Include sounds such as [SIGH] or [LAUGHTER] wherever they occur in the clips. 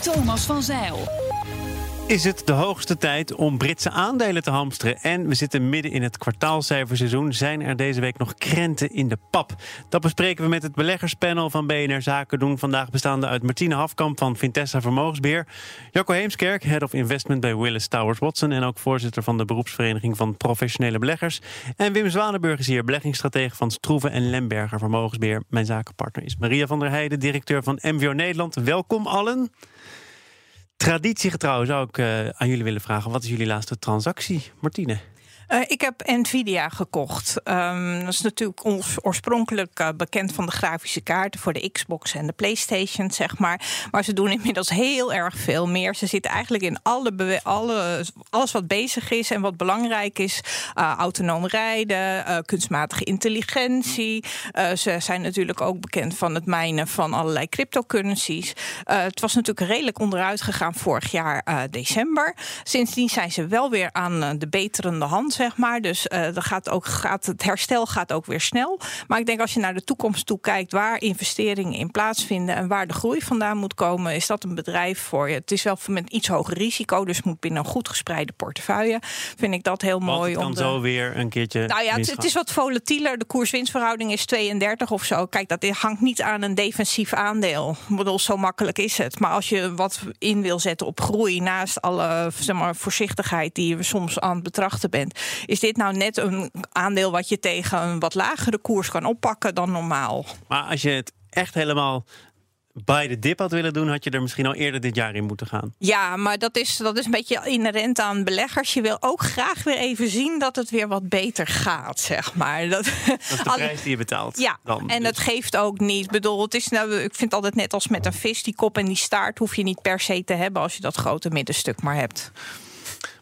Thomas van Zeil. Is het de hoogste tijd om Britse aandelen te hamsteren? En we zitten midden in het kwartaalcijferseizoen. Zijn er deze week nog krenten in de pap? Dat bespreken we met het beleggerspanel van BNR Zaken doen. Vandaag bestaande uit Martine Hafkamp van Vintessa Vermogensbeheer. Jacco Heemskerk, Head of Investment bij Willis Towers Watson. En ook voorzitter van de beroepsvereniging van professionele beleggers. En Wim Zwanenburg is hier, beleggingsstratege van Stroeven en Lemberger Vermogensbeheer. Mijn zakenpartner is Maria van der Heijden, directeur van MVO Nederland. Welkom allen. Traditiegetrouw zou ik uh, aan jullie willen vragen: wat is jullie laatste transactie, Martine? Uh, ik heb Nvidia gekocht. Um, dat is natuurlijk ons oorspronkelijk uh, bekend van de grafische kaarten voor de Xbox en de PlayStation, zeg maar. Maar ze doen inmiddels heel erg veel meer. Ze zitten eigenlijk in alle, alle alles wat bezig is en wat belangrijk is: uh, autonoom rijden, kunstmatige intelligentie. ze zijn natuurlijk ook bekend van het mijnen van allerlei cryptocurrencies. het was natuurlijk redelijk onderuit gegaan vorig jaar december. Sindsdien zijn ze wel weer aan de beterende hand zeg maar. Dus uh, gaat ook, gaat, het herstel gaat ook weer snel. Maar ik denk als je naar de toekomst toe kijkt, waar investeringen in plaatsvinden en waar de groei vandaan moet komen, is dat een bedrijf voor je. Het is wel met iets hoger risico, dus moet binnen een goed gespreide portefeuille. Vind ik dat heel mooi. Het kan om zo weer een keertje. Nou ja, het, is wat volatieler. De koers-winstverhouding is 32 of zo. Kijk, dat hangt niet aan een defensief aandeel. Ik bedoel, zo makkelijk is het. Maar als je wat in wil zetten op groei, naast alle zeg maar, voorzichtigheid die je soms aan het betrachten bent, is dit nou net een aandeel wat je tegen een wat lagere koers kan oppakken dan normaal? Maar als je het echt helemaal bij de dip had willen doen, had je er misschien al eerder dit jaar in moeten gaan. Ja, maar dat is, dat is een beetje inherent aan beleggers. Je wil ook graag weer even zien dat het weer wat beter gaat, zeg maar. Dat, dat is de [LAUGHS] prijs die je betaalt. Ja, dan, en dus. dat geeft ook niet. Ik bedoel, het is nou, ik vind altijd net als met een vis, die kop en die staart hoef je niet per se te hebben als je dat grote middenstuk maar hebt.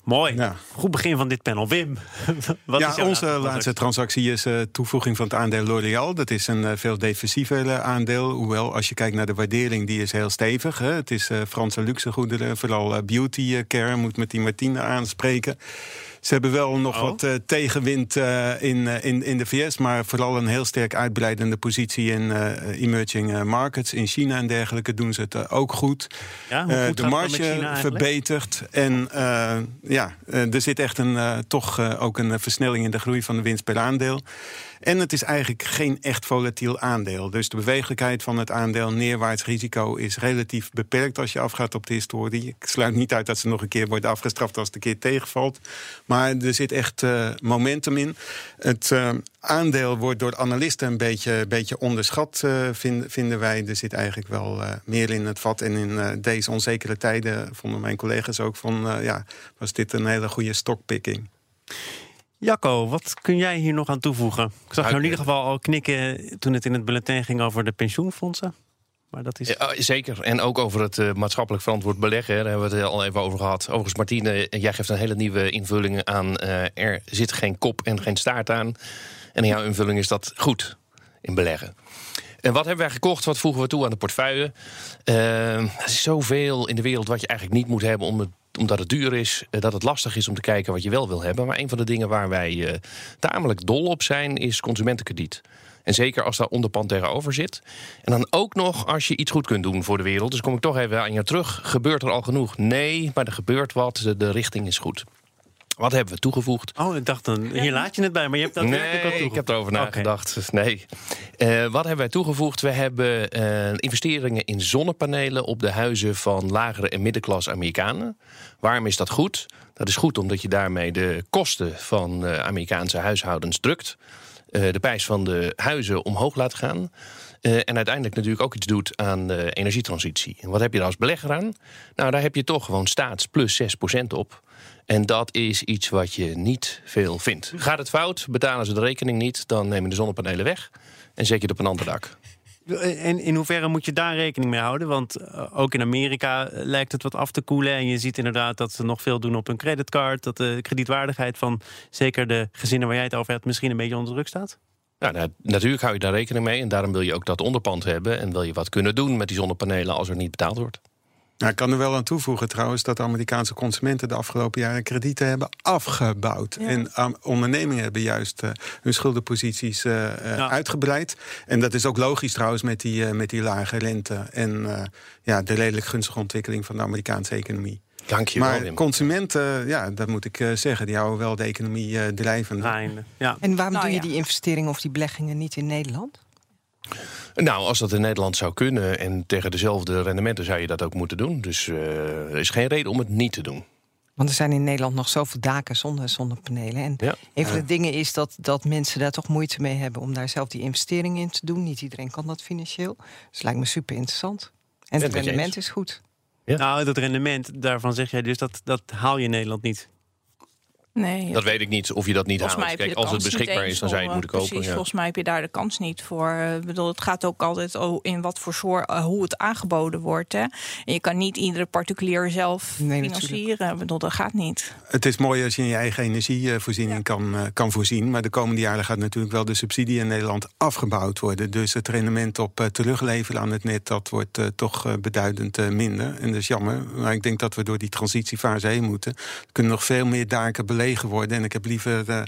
Mooi. Ja. Goed begin van dit panel. Wim, [LAUGHS] wat ja, is onze laatste transactie is uh, toevoeging van het aandeel L'Oréal. Dat is een uh, veel defensiever aandeel. Hoewel, als je kijkt naar de waardering, die is heel stevig. Hè. Het is Franse luxegoederen, vooral beauty care. Moet met die Martine aanspreken. Ze hebben wel nog oh. wat uh, tegenwind uh, in, uh, in, in de VS, maar vooral een heel sterk uitbreidende positie in emerging markets. In China en dergelijke doen ze het ook goed. Ja, de marge verbetert. En ja, er zit echt een, toch ook een versnelling in de groei van de winst per aandeel. En het is eigenlijk geen echt volatiel aandeel. Dus de bewegelijkheid van het aandeel neerwaarts risico is relatief beperkt als je afgaat op de historie. Ik sluit niet uit dat ze nog een keer worden afgestraft als het een keer tegenvalt. Maar er zit echt uh, momentum in. Het uh, aandeel wordt door analisten een beetje, beetje onderschat, uh, vind, vinden wij. Er zit eigenlijk wel meer in het vat. En in deze onzekere tijden vonden mijn collega's ook van... ja, was dit een hele goede stockpicking. Jacco, wat kun jij hier nog aan toevoegen? Ik zag jou in ieder geval al knikken toen het in het bulletin ging over de pensioenfondsen. Maar dat is... Ja, zeker. En ook over het uh, maatschappelijk verantwoord beleggen. Daar hebben we het al even over gehad. Overigens, Martine, jij geeft een hele nieuwe invulling aan. Uh, er zit geen kop en geen staart aan. En in jouw invulling is dat goed in beleggen. En wat hebben wij gekocht? Wat voegen we toe aan de portefeuille? Uh, er is zoveel in de wereld wat je eigenlijk niet moet hebben om het omdat het duur is, eh, dat het lastig is om te kijken wat je wel wil hebben. Maar een van de dingen waar wij uh, tamelijk dol op zijn, is consumentenkrediet. En zeker als daar onderpand tegenover zit. En dan ook nog als je iets goed kunt doen voor de wereld. Dus kom ik toch even aan je terug. Gebeurt er al genoeg? Nee, maar er gebeurt wat. De, de richting is goed. Wat hebben we toegevoegd? Oh, ik dacht, dan, hier laat je het bij, maar je hebt dat nee, al toegevoegd. ik heb erover nagedacht. Nee. Uh, wat hebben wij toegevoegd? We hebben uh, investeringen in zonnepanelen op de huizen van lagere en middenklasse Amerikanen. Waarom is dat goed? Dat is goed omdat je daarmee de kosten van uh, Amerikaanse huishoudens drukt. de prijs van de huizen omhoog laat gaan. en uiteindelijk natuurlijk ook iets doet aan de energietransitie. En wat heb je daar als belegger aan? Nou, daar heb je toch gewoon staats plus 6% op. En dat is iets wat je niet veel vindt. Gaat het fout, betalen ze de rekening niet, dan nemen de zonnepanelen weg en zet je het op een ander dak. En in hoeverre moet je daar rekening mee houden? Want eh, ook in Amerika eh, lijkt het wat af te koelen. En je ziet inderdaad dat ze nog veel doen op hun creditcard. Dat de kredietwaardigheid van zeker de gezinnen waar jij het over hebt... misschien een beetje onder druk staat? Ja, nou, natuurlijk hou je daar rekening mee. En daarom wil je ook dat onderpand hebben. En wil je wat kunnen doen met die zonnepanelen als er niet betaald wordt. Nou, ik kan er wel aan toevoegen trouwens dat Amerikaanse consumenten de afgelopen jaren kredieten hebben afgebouwd. En um, ondernemingen hebben juist uh, hun schuldenposities uh, ja. uitgebreid. En dat is ook logisch trouwens met die, uh, met die lage rente en ja, de redelijk gunstige ontwikkeling van de Amerikaanse economie. Dank je maar wel, consumenten, ja, dat moet ik zeggen, die houden wel de economie drijvende. Ja. En waarom Nou, doe je die investeringen of die beleggingen niet in Nederland? Nou, als dat in Nederland zou kunnen en tegen dezelfde rendementen zou je dat ook moeten doen. Dus uh, er is geen reden om het niet te doen. Want er zijn in Nederland nog zoveel daken zonder zonnepanelen. En Ja. een van de dingen is dat, dat mensen daar toch moeite mee hebben om daar zelf die investering in te doen. Niet iedereen kan dat financieel. Dus het lijkt me super interessant. En het rendement is goed. Ja. Nou, dat rendement, daarvan zeg jij dus dat, dat haal je in Nederland niet. Nee, Dat weet ik niet of je dat niet Volgens mij haalt. heb je Kijk, de als het kans niet beschikbaar is, dan zou je het moeten eh, kopen. Precies, ja. volgens mij heb je daar de kans niet voor. Eh, Ik bedoel, het gaat ook altijd in wat voor soort, eh, hoe het aangeboden wordt. Hè. En je kan niet iedere particulier zelf Nee, financieren. Ik bedoel, dat gaat niet. Het is mooi als je in je eigen energievoorziening kan, kan voorzien. Maar de komende jaren gaat natuurlijk wel de subsidie in Nederland afgebouwd worden. Dus het rendement op terugleveren aan het net, dat wordt toch beduidend minder. En dat is jammer. Maar ik denk dat we door die transitiefase heen moeten. Er kunnen nog veel meer daken belegen worden. En ik heb liever eh,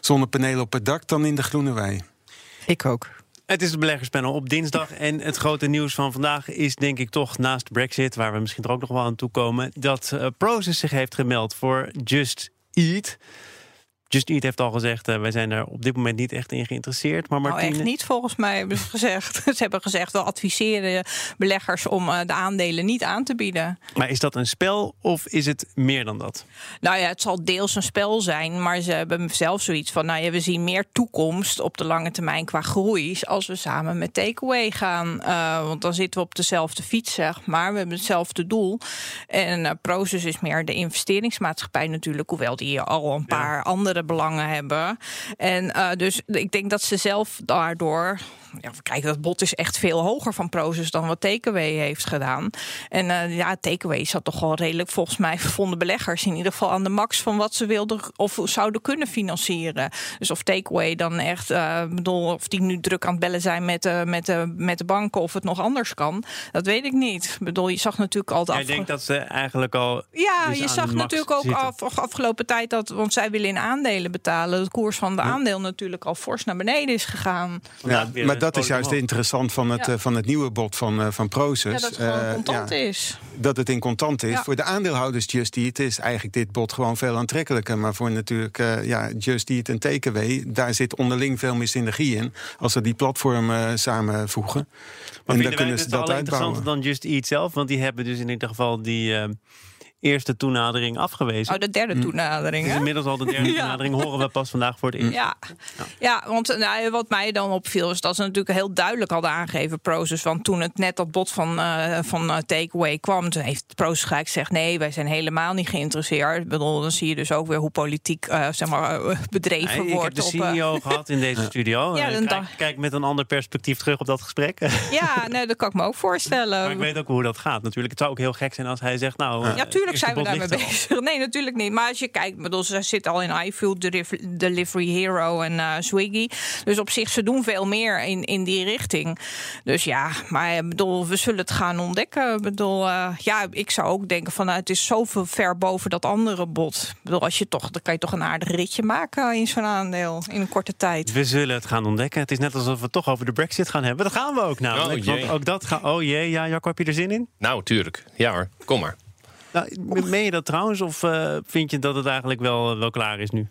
zonnepanelen op het dak dan in de groene wei. Ik ook. Het is het beleggerspanel op dinsdag. En het grote nieuws van vandaag is denk ik toch naast Brexit... waar we misschien er ook nog wel aan toe komen... dat eh, Proces zich heeft gemeld voor Just Eat. Just Eat heeft al gezegd... eh, wij zijn er op dit moment niet echt in geïnteresseerd. Maar Nou, Martine, echt niet volgens mij hebben ze gezegd. [LAUGHS] ze hebben gezegd, we adviseren beleggers om eh, de aandelen niet aan te bieden. Maar is dat een spel of is het meer dan dat? Nou ja, het zal deels een spel zijn, maar ze hebben zelf zoiets van: nou ja, we zien meer toekomst op de lange termijn qua groei als we samen met Takeaway gaan. Eh, want dan zitten we op dezelfde fiets, zeg maar. We hebben hetzelfde doel. En Proces is meer de investeringsmaatschappij natuurlijk, hoewel die al een paar andere belangen hebben. En eh, dus ik denk dat ze zelf daardoor. Ja, kijk, dat bod is echt veel hoger van Proces dan wat Takeaway heeft gedaan. En eh, ja, Takeaway zat toch wel redelijk, volgens mij, vonden beleggers in ieder geval aan de max van wat ze wilden of zouden kunnen financieren. Dus of Takeaway dan echt, eh, bedoel, of die nu druk aan het bellen zijn met, met, met de banken of het nog anders kan, dat weet ik niet. Ik bedoel, je zag natuurlijk al de Jij afge- denkt dat ze eigenlijk al... ja, dus je zag natuurlijk ook af, afgelopen tijd dat, want zij willen in aandelen betalen, de koers van de aandeel natuurlijk al fors naar beneden is gegaan. Ja, maar dat is juist interessant van het, Ja. eh, van het nieuwe bod van, eh, van Proces. Ja, dat het gewoon Eh, contant ja, is. dat het in contant is. Ja. Voor de aandeelhouders Just Eat is eigenlijk dit bod gewoon veel aantrekkelijker. Maar voor natuurlijk eh, ja, Just Eat en Takeaway... daar zit onderling veel meer synergie in... als ze die platformen samenvoegen. Maar en dan kunnen ze dat al interessanter uitbouwen. dan Just Eat zelf? Want die hebben dus in ieder geval die eh, eerste toenadering afgewezen. Oh, de derde toenadering, dus inmiddels al de derde [LAUGHS] Ja. toenadering horen we pas vandaag voor het eerst. Ja, ja want nou, wat mij dan opviel is dat ze natuurlijk heel duidelijk hadden aangegeven, Proces. Want toen het net dat bod van, eh, van eh, Takeaway kwam, toen heeft Proces gelijk gezegd: nee, wij zijn helemaal niet geïnteresseerd. Ik bedoel, dan zie je dus ook weer hoe politiek eh, zeg maar, bedreven Nee, ik heb wordt. de op, CEO [LAUGHS] gehad in deze studio. Ja, dan kijk, met een ander perspectief terug op dat gesprek. ja, nee, dat kan ik me ook voorstellen. maar ik weet ook hoe dat gaat natuurlijk. Het zou ook heel gek zijn als hij zegt... nou, Ja, tuurlijk eerste zijn we daarmee bezig. [LAUGHS] Nee, natuurlijk niet. Maar als je kijkt, bedoel, ze zitten al in iFood, Delivery, Hero en eh, Swiggy. Dus op zich, ze doen veel meer in, in die richting. Dus ja, maar ik bedoel, we zullen het gaan ontdekken. Ik bedoel, eh, ja, ik zou ook denken van, nou, het is zoveel ver boven dat andere bod. Ik bedoel, als je toch, dan kan je toch een aardig ritje maken in zo'n aandeel in een korte tijd. We zullen het gaan ontdekken. Het is net alsof we het toch over de brexit gaan hebben. Dat gaan we ook namelijk. Oh, jee. want ook dat gaat... Oh jee, ja, Jacco, heb je er zin in? Nou, tuurlijk. Ja hoor, kom maar. Meen je dat trouwens? Of eh, vind je dat het eigenlijk wel, wel klaar is nu?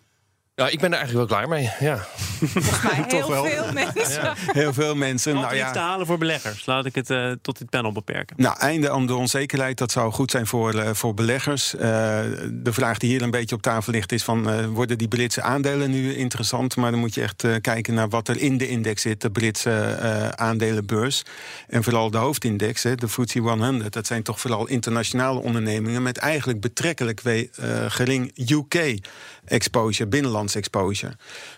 Ja, ik ben er eigenlijk wel klaar mee. Ja. Volgens mij [LAUGHS] heel wel. veel mensen. Heel veel mensen. Nou te ja, halen voor beleggers? Laat ik het eh, tot dit panel beperken. Nou, einde aan de onzekerheid, dat zou goed zijn voor, eh, voor beleggers. Eh, de vraag die hier een beetje op tafel ligt is van... eh, worden die Britse aandelen nu interessant? Maar dan moet je echt eh, kijken naar wat er in de index zit... de Britse eh, aandelenbeurs. En vooral de hoofdindex, hè, de FTSE 100... dat zijn toch vooral internationale ondernemingen... met eigenlijk betrekkelijk eh, gering UK exposure, binnenlands exposure.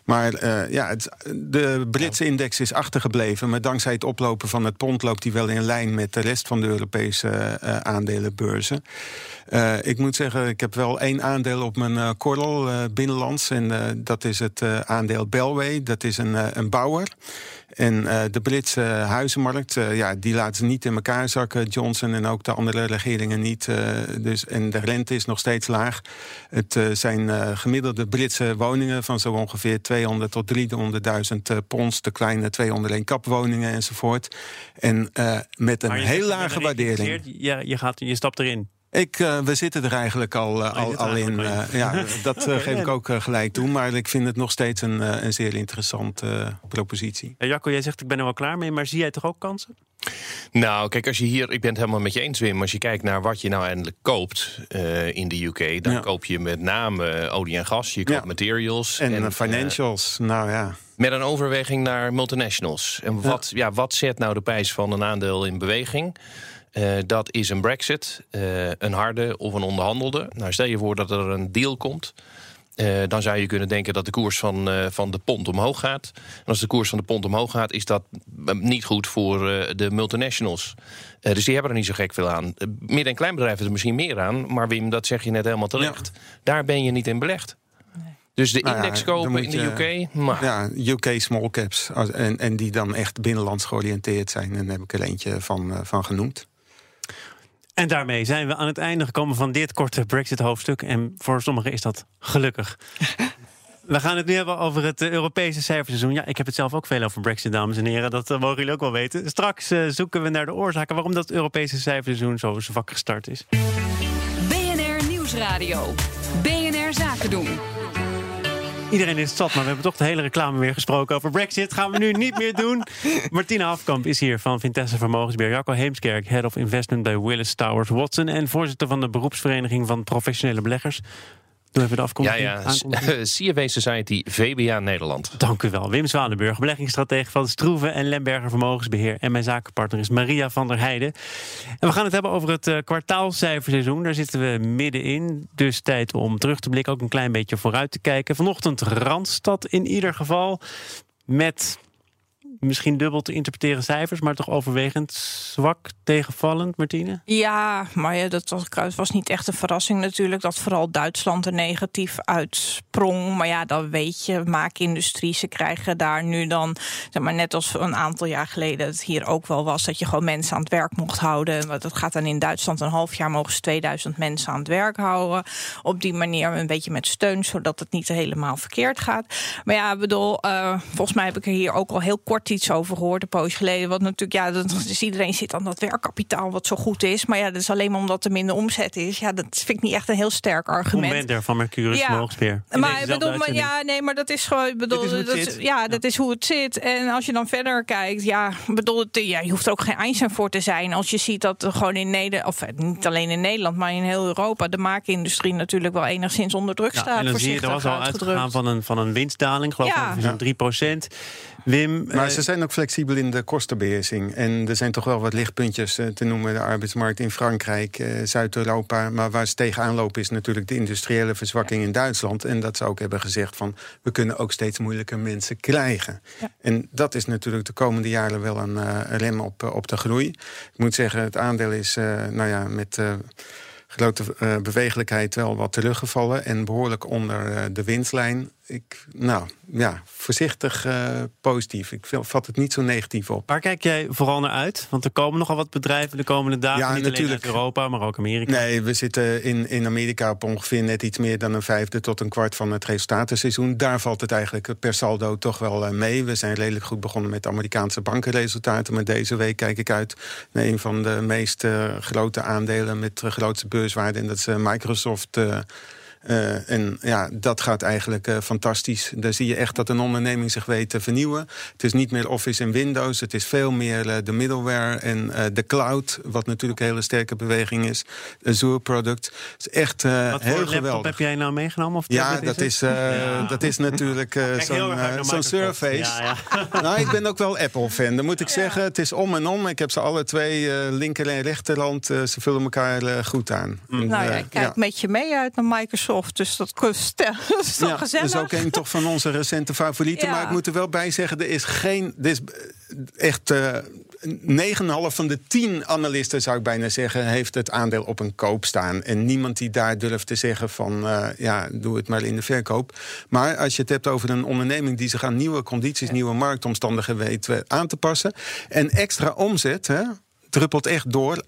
Maar eh, ja, het, de Britse index is achtergebleven. Maar dankzij het oplopen van het pond loopt hij wel in lijn met de rest van de Europese uh, aandelenbeurzen. Uh, ik moet zeggen, ik heb wel één aandeel op mijn korrel binnenlands. En dat is het aandeel Belway. Dat is een, een bouwer. En uh, de Britse huizenmarkt, uh, ja, die laten ze niet in elkaar zakken. Johnson en ook de andere regeringen niet. Uh, dus, en de rente is nog steeds laag. Het zijn gemiddelde Britse woningen van zo ongeveer 200 tot 300.000 pond. De kleine 201 kapwoningen enzovoort. En met een heel lage waardering. Ja, je, gaat, je stapt erin. Ik, uh, we zitten er eigenlijk al, uh, al, al in. Uh, ja, [LAUGHS] dat geef ik ook gelijk toe. Maar ik vind het nog steeds een, een zeer interessante propositie. Jacco, jij zegt ik ben er wel klaar mee. Maar zie jij toch ook kansen? Nou, kijk, als je hier, ik ben het helemaal met je eens, Wim. Als je kijkt naar wat je nou eindelijk koopt in de UK, dan koop je met name olie en gas, je koopt materials en, en financials. nou ja. Met een overweging naar multinationals. En wat, ja. wat zet nou de prijs van een aandeel in beweging? Uh, dat is een brexit, uh, een harde of een onderhandelde. Nou, stel je voor dat er een deal komt. Uh, dan zou je kunnen denken dat de koers van, van de pond omhoog gaat. En als de koers van de pond omhoog gaat, is dat niet goed voor de multinationals. dus die hebben er niet zo gek veel aan. Midden- en kleinbedrijven hebben er misschien meer aan. Maar Wim, dat zeg je net helemaal terecht. Ja. Daar ben je niet in belegd. Dus de index nou ja, kopen in de UK? Maar. Ja, UK small caps. En, en die dan echt binnenlands georiënteerd zijn. En daar heb ik er eentje van, van genoemd. En daarmee zijn we aan het einde gekomen van dit korte Brexit-hoofdstuk. En voor sommigen is dat gelukkig. We gaan het nu hebben over het eh, Europese cijferseizoen. Ja, ik heb het zelf ook veel over Brexit, dames en heren. Dat uh, mogen jullie ook wel weten. Straks uh, zoeken we naar de oorzaken waarom dat Europese cijferseizoen zo zwak gestart is. BNR Nieuwsradio. BNR Zaken doen. Iedereen is het zat, maar we hebben toch de hele reclame weer gesproken over Brexit. Gaan we nu niet meer doen. [LAUGHS] Martina Afkamp is hier van Vintesse Vermogensbeheer. Jacco Heemskerk, Head of Investment bij Willis Towers Watson. En voorzitter van de beroepsvereniging van professionele beleggers. Doe even de afkomsting. Ja, ja. [LAUGHS] CFW Society VBA Nederland. Dank u wel. Wim Zwanenburg, beleggingsstratege van Stroeven en Lemberger Vermogensbeheer. En mijn zakenpartner is Maria van der Heijden. En we gaan het hebben over het uh, kwartaalcijferseizoen. Daar zitten we middenin. Dus tijd om terug te blikken, ook een klein beetje vooruit te kijken. Vanochtend Randstad in ieder geval. Met misschien dubbel te interpreteren cijfers, maar toch overwegend zwak tegenvallend, Martine? Ja, maar ja, dat was, niet echt een verrassing natuurlijk dat vooral Duitsland er negatief uitsprong. Maar ja, dat weet je, maakindustrie, ze krijgen daar nu dan, zeg maar net als een aantal jaar geleden het hier ook wel was, dat je gewoon mensen aan het werk mocht houden. Dat gaat dan in Duitsland een half jaar mogen ze 2000 mensen aan het werk houden. Op die manier een beetje met steun, zodat het niet helemaal verkeerd gaat. Maar ja, bedoel, uh, volgens mij heb ik er hier ook al heel kort iets over gehoord, een poos geleden. Wat natuurlijk, ja, dat, dus iedereen zit aan dat werkkapitaal wat zo goed is. Maar ja, dat is alleen maar omdat er minder omzet is. Ja, dat vind ik niet echt een heel sterk argument. Moment van Mercurius ja. weer. Maar bedoel, maar, ja, nee, maar dat is gewoon, bedoel, dat, ja, dat is hoe het zit. En als je dan verder kijkt, ja, bedoel, ja, je hoeft er ook geen Einstein voor te zijn. Als je ziet dat er gewoon in Nederland, of eh, niet alleen in Nederland, maar in heel Europa, de maakindustrie natuurlijk wel enigszins onder druk staat. En dan zie je, er was al uitgegaan van een, van een winstdaling, geloof ik, ja. van 3 procent. Wim, maar eh, ze zijn ook flexibel in de kostenbeheersing. En er zijn toch wel wat lichtpuntjes eh, te noemen. De arbeidsmarkt in Frankrijk, eh, Zuid-Europa. Maar waar ze tegenaan lopen is natuurlijk de industriële verzwakking in Duitsland. En dat ze ook hebben gezegd van... we kunnen ook steeds moeilijker mensen krijgen. En dat is natuurlijk de komende jaren wel een uh, rem op, op de groei. Ik moet zeggen, het aandeel is nou ja, met grote uh, bewegelijkheid wel wat teruggevallen en behoorlijk onder de winstlijn ik, nou ja, voorzichtig uh, positief. Ik vat het niet zo negatief op. Waar kijk jij vooral naar uit? Want er komen nogal wat bedrijven de komende dagen. Ja, niet natuurlijk. alleen uit Europa, maar ook Amerika. Nee, we zitten in, in Amerika op ongeveer net iets meer dan een vijfde tot een kwart van het resultatenseizoen. Daar valt het eigenlijk per saldo toch wel mee. We zijn redelijk goed begonnen met Amerikaanse bankenresultaten. Maar deze week kijk ik uit naar een van de meest grote aandelen met de grootste beurswaarde. En dat is Microsoft. Uh, en ja, dat gaat eigenlijk uh, fantastisch. Daar zie je echt dat een onderneming zich weet te vernieuwen. Het is niet meer Office en Windows. Het is veel meer uh, de middleware en de cloud. Wat natuurlijk een hele sterke beweging is. Azure product. Het is echt wat heel geweldig. heb jij nou meegenomen? Of ja, dat is, ja. dat is natuurlijk [LAUGHS] zo'n zo Surface. Ja, ja. [LAUGHS] nou, ik ben ook wel Apple-fan. Dan moet ik zeggen, het is om en om. Ik heb ze alle twee, linker en rechterhand. ze vullen elkaar goed aan. Mm. nou ja, ik kijk met je mee uit naar Microsoft Microsoft. Dus [LAUGHS] dat is toch ja, gezellig. Dat is ook een toch van onze recente favorieten. Maar ik moet er wel bij zeggen, er is geen... Er is echt... Uh, 9,5 van de 10 analisten, zou ik bijna zeggen, heeft het aandeel op een koop staan. En niemand die daar durft te zeggen van uh, ja, doe het maar in de verkoop. Maar als je het hebt over een onderneming die zich aan nieuwe condities, nieuwe marktomstandigheden weet aan te passen. En extra omzet hè, druppelt echt door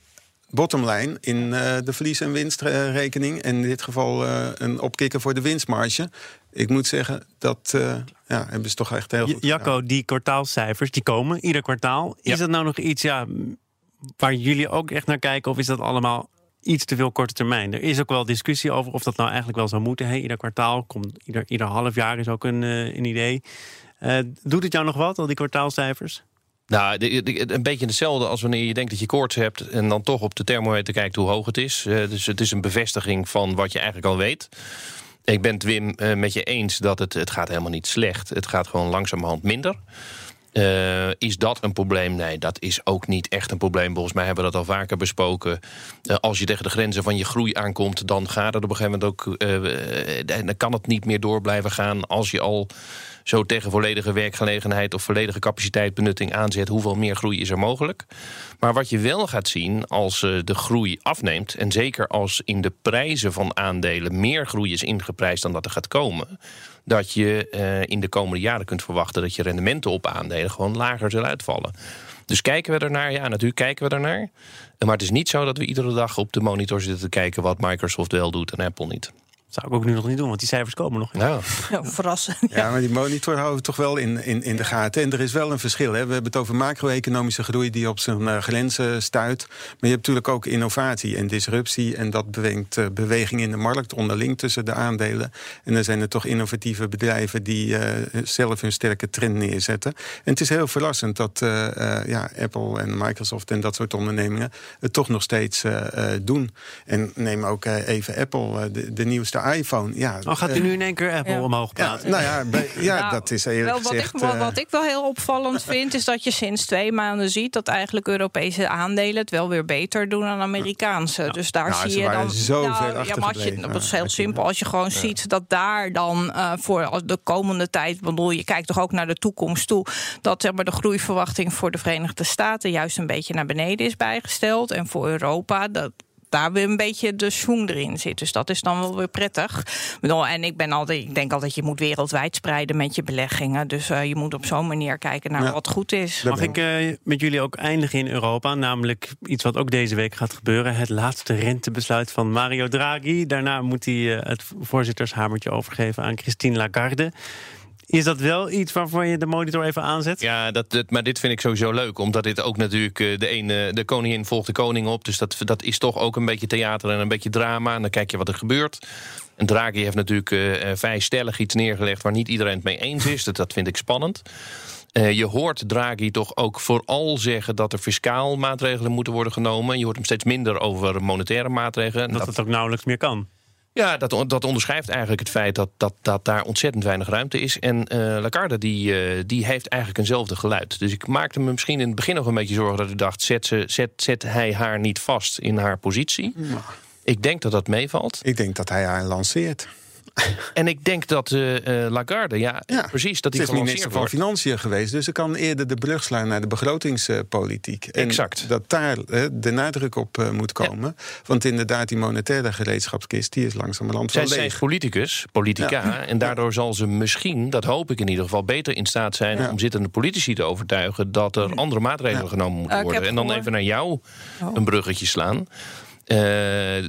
bottomline in uh, de verlies- en winstrekening. En in dit geval uh, een opkikker voor de winstmarge. Ik moet zeggen, dat uh, ja, hebben ze toch echt heel goed Jacco, die kwartaalcijfers, die komen ieder kwartaal. Is dat nou nog iets ja, waar jullie ook echt naar kijken? Of is dat allemaal iets te veel korte termijn? Er is ook wel discussie over of dat nou eigenlijk wel zou moeten. Hey, ieder kwartaal, komt, ieder, ieder half jaar is ook een, een idee. doet het jou nog wat, al die kwartaalcijfers? Nou, een beetje hetzelfde als wanneer je denkt dat je koorts hebt... en dan toch op de thermometer kijkt hoe hoog het is. Eh, dus het is een bevestiging van wat je eigenlijk al weet. Ik ben het, Wim, eh, met je eens dat het, het gaat helemaal niet slecht. Het gaat gewoon langzamerhand minder. Uh, is dat een probleem? Nee, dat is ook niet echt een probleem. Volgens mij hebben we dat al vaker besproken. Als je tegen de grenzen van je groei aankomt... dan gaat het op een gegeven moment ook... Uh, dan kan het niet meer door blijven gaan... als je al zo tegen volledige werkgelegenheid of volledige capaciteitbenutting aanzet, hoeveel meer groei is er mogelijk. Maar wat je wel gaat zien als uh, de groei afneemt, en zeker als in de prijzen van aandelen meer groei is ingeprijsd dan dat er gaat komen, dat je uh, in de komende jaren kunt verwachten dat je rendementen op aandelen gewoon lager zullen uitvallen. Dus kijken we ernaar? Ja, natuurlijk kijken we ernaar. Maar het is niet zo dat we iedere dag op de monitor zitten te kijken wat Microsoft wel doet en Apple niet. Zou ik ook nu nog niet doen, want die cijfers komen nog. Ja, ja verrassen. Ja. maar die monitor houden we toch wel in, in, in de gaten. En er is wel een verschil. Hè. We hebben het over macro-economische groei die op zijn uh, grenzen stuit. Maar je hebt natuurlijk ook innovatie en disruptie. En dat brengt uh, beweging in de markt onderling tussen de aandelen. En dan zijn er toch innovatieve bedrijven die uh, zelf hun sterke trend neerzetten. En het is heel verrassend dat ja, Apple en Microsoft en dat soort ondernemingen het toch nog steeds doen. En neem ook even Apple, de, de nieuwste iPhone. Ja, oh, gaat u nu in één keer Apple omhoog praten? Ja, nou ja, bij, ja nou, dat is eerlijk wel, wat gezegd... Ik, wat, wat, ik wel heel opvallend [LAUGHS] vind... is dat je sinds twee maanden ziet... dat eigenlijk Europese aandelen het wel weer beter doen dan Amerikaanse. Dus daar nou, zie je dan... zo nou, ja, maar je, Dat is heel simpel. Als je gewoon ziet dat daar dan uh, voor de komende tijd... bedoel, je kijkt toch ook naar de toekomst toe... dat zeg maar, de groeiverwachting voor de Verenigde Staten... juist een beetje naar beneden is bijgesteld. En voor Europa... dat daar weer een beetje de schoen erin zit. Dus dat is dan wel weer prettig. En ik, ben altijd, ik denk altijd, je moet wereldwijd spreiden met je beleggingen. Dus uh, je moet op zo'n manier kijken naar wat goed is. Mag ik uh, met jullie ook eindigen in Europa? Namelijk iets wat ook deze week gaat gebeuren. Het laatste rentebesluit van Mario Draghi. Daarna moet hij uh, het voorzittershamertje overgeven aan Christine Lagarde. Is dat wel iets waarvoor je de monitor even aanzet? Ja, dat, maar dit vind ik sowieso leuk. Omdat dit ook natuurlijk eh, de ene, de koningin volgt de koning op. Dus dat, dat is toch ook een beetje theater en een beetje drama. En dan kijk je wat er gebeurt. En Draghi heeft natuurlijk uh, vrij stellig iets neergelegd waar niet iedereen het mee eens is. Dat, dat vind ik spannend. Uh, je hoort Draghi toch ook vooral zeggen dat er fiscaal maatregelen moeten worden genomen. Je hoort hem steeds minder over monetaire maatregelen. Dat, dat het ook nauwelijks meer kan. Ja, dat, dat onderschrijft eigenlijk het feit dat, dat, dat daar ontzettend weinig ruimte is. En uh, Lagarde die, uh, die heeft eigenlijk eenzelfde geluid. Dus ik maakte me misschien in het begin nog een beetje zorgen dat ik dacht... zet, ze, zet, zet hij haar niet vast in haar positie? Ik denk dat dat meevalt. Ik denk dat hij haar lanceert. [LAUGHS] En ik denk dat uh, Lagarde, ja, precies, dat hij is minister van Financiën geweest. Dus ze kan eerder de brug slaan naar de begrotingspolitiek. En exact. Dat daar uh, de nadruk op uh, moet komen. Ja. Want inderdaad, die monetaire gereedschapskist... die is langzamerhand wel leeg. Zij is politicus, politica. Ja. En daardoor zal ze misschien, dat hoop ik in ieder geval... beter in staat zijn om zittende politici te overtuigen... dat er andere maatregelen genomen moeten worden. En dan even naar jou oh. een bruggetje slaan. Uh,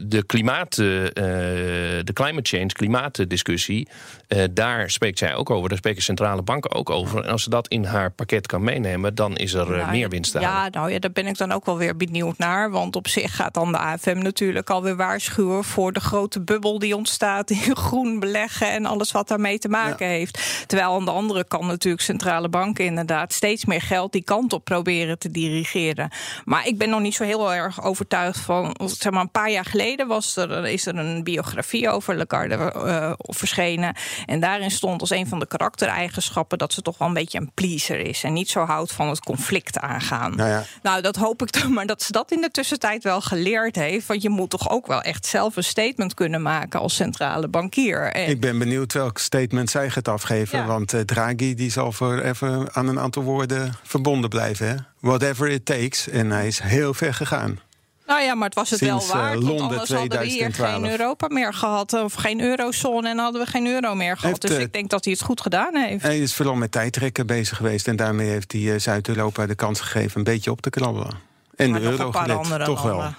de klimaat, uh, de climate change, klimaatdiscussie, uh, daar spreekt zij ook over. Daar spreken centrale banken ook over. En als ze dat in haar pakket kan meenemen, dan is er nou, meer winst aan. Ja, nou ja, daar ben ik dan ook wel weer benieuwd naar. Want op zich gaat dan de AFM natuurlijk alweer waarschuwen voor de grote bubbel die ontstaat in [LAUGHS] groen beleggen en alles wat daarmee te maken ja. heeft. Terwijl aan de andere kant natuurlijk centrale banken inderdaad steeds meer geld die kant op proberen te dirigeren. Maar ik ben nog niet zo heel erg overtuigd van zeg maar, een paar jaar geleden was er, is er een biografie over Lagarde uh, verschenen. En daarin stond als een van de karaktereigenschappen dat ze toch wel een beetje een pleaser is. En niet zo houdt van het conflict aangaan. Nou, ja. nou dat hoop ik toch maar dat ze dat in de tussentijd wel geleerd heeft. Want je moet toch ook wel echt zelf een statement kunnen maken als centrale bankier. En... Ik ben benieuwd welk statement zij gaat afgeven. Want uh, Draghi die zal voor even aan een aantal woorden verbonden blijven. Hè? Whatever it takes. En hij is heel ver gegaan. Nou ja, maar het was het wel waard. Uh, Londen anders hadden we hier geen Europa meer gehad. Of geen eurozone en hadden we geen euro meer gehad. dus ik denk dat hij het goed gedaan heeft. Hij is vooral met tijdrekken bezig geweest. En daarmee heeft hij Zuid-Europa de kans gegeven een beetje op te krabbelen. En maar de euro gelet, toch wel. [LAUGHS]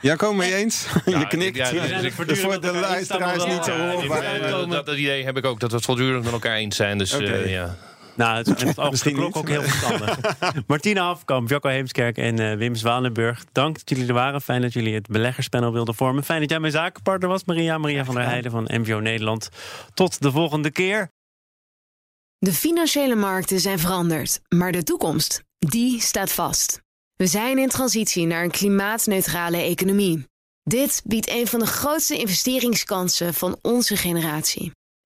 Ja, kom mee eens? Ja, [LAUGHS] je knikt. Ja, dus [LAUGHS] voor de luisteraars niet zo horen. Dat, dat, idee heb ik ook, dat we het voortdurend met elkaar eens zijn. Dus okay. uh, ja. Nou, het, is [LAUGHS] klok ook heel verstandig. [LAUGHS] Martina Afkamp, Jocko Heemskerk en uh, Wim Zwanenburg. Dank dat jullie er waren. Fijn dat jullie het beleggerspanel wilden vormen. Fijn dat jij mijn zakenpartner was, Maria. Maria van der Heijden van MVO Nederland. Tot de volgende keer. De financiële markten zijn veranderd, maar de toekomst, die staat vast. We zijn in transitie naar een klimaatneutrale economie. Dit biedt een van de grootste investeringskansen van onze generatie.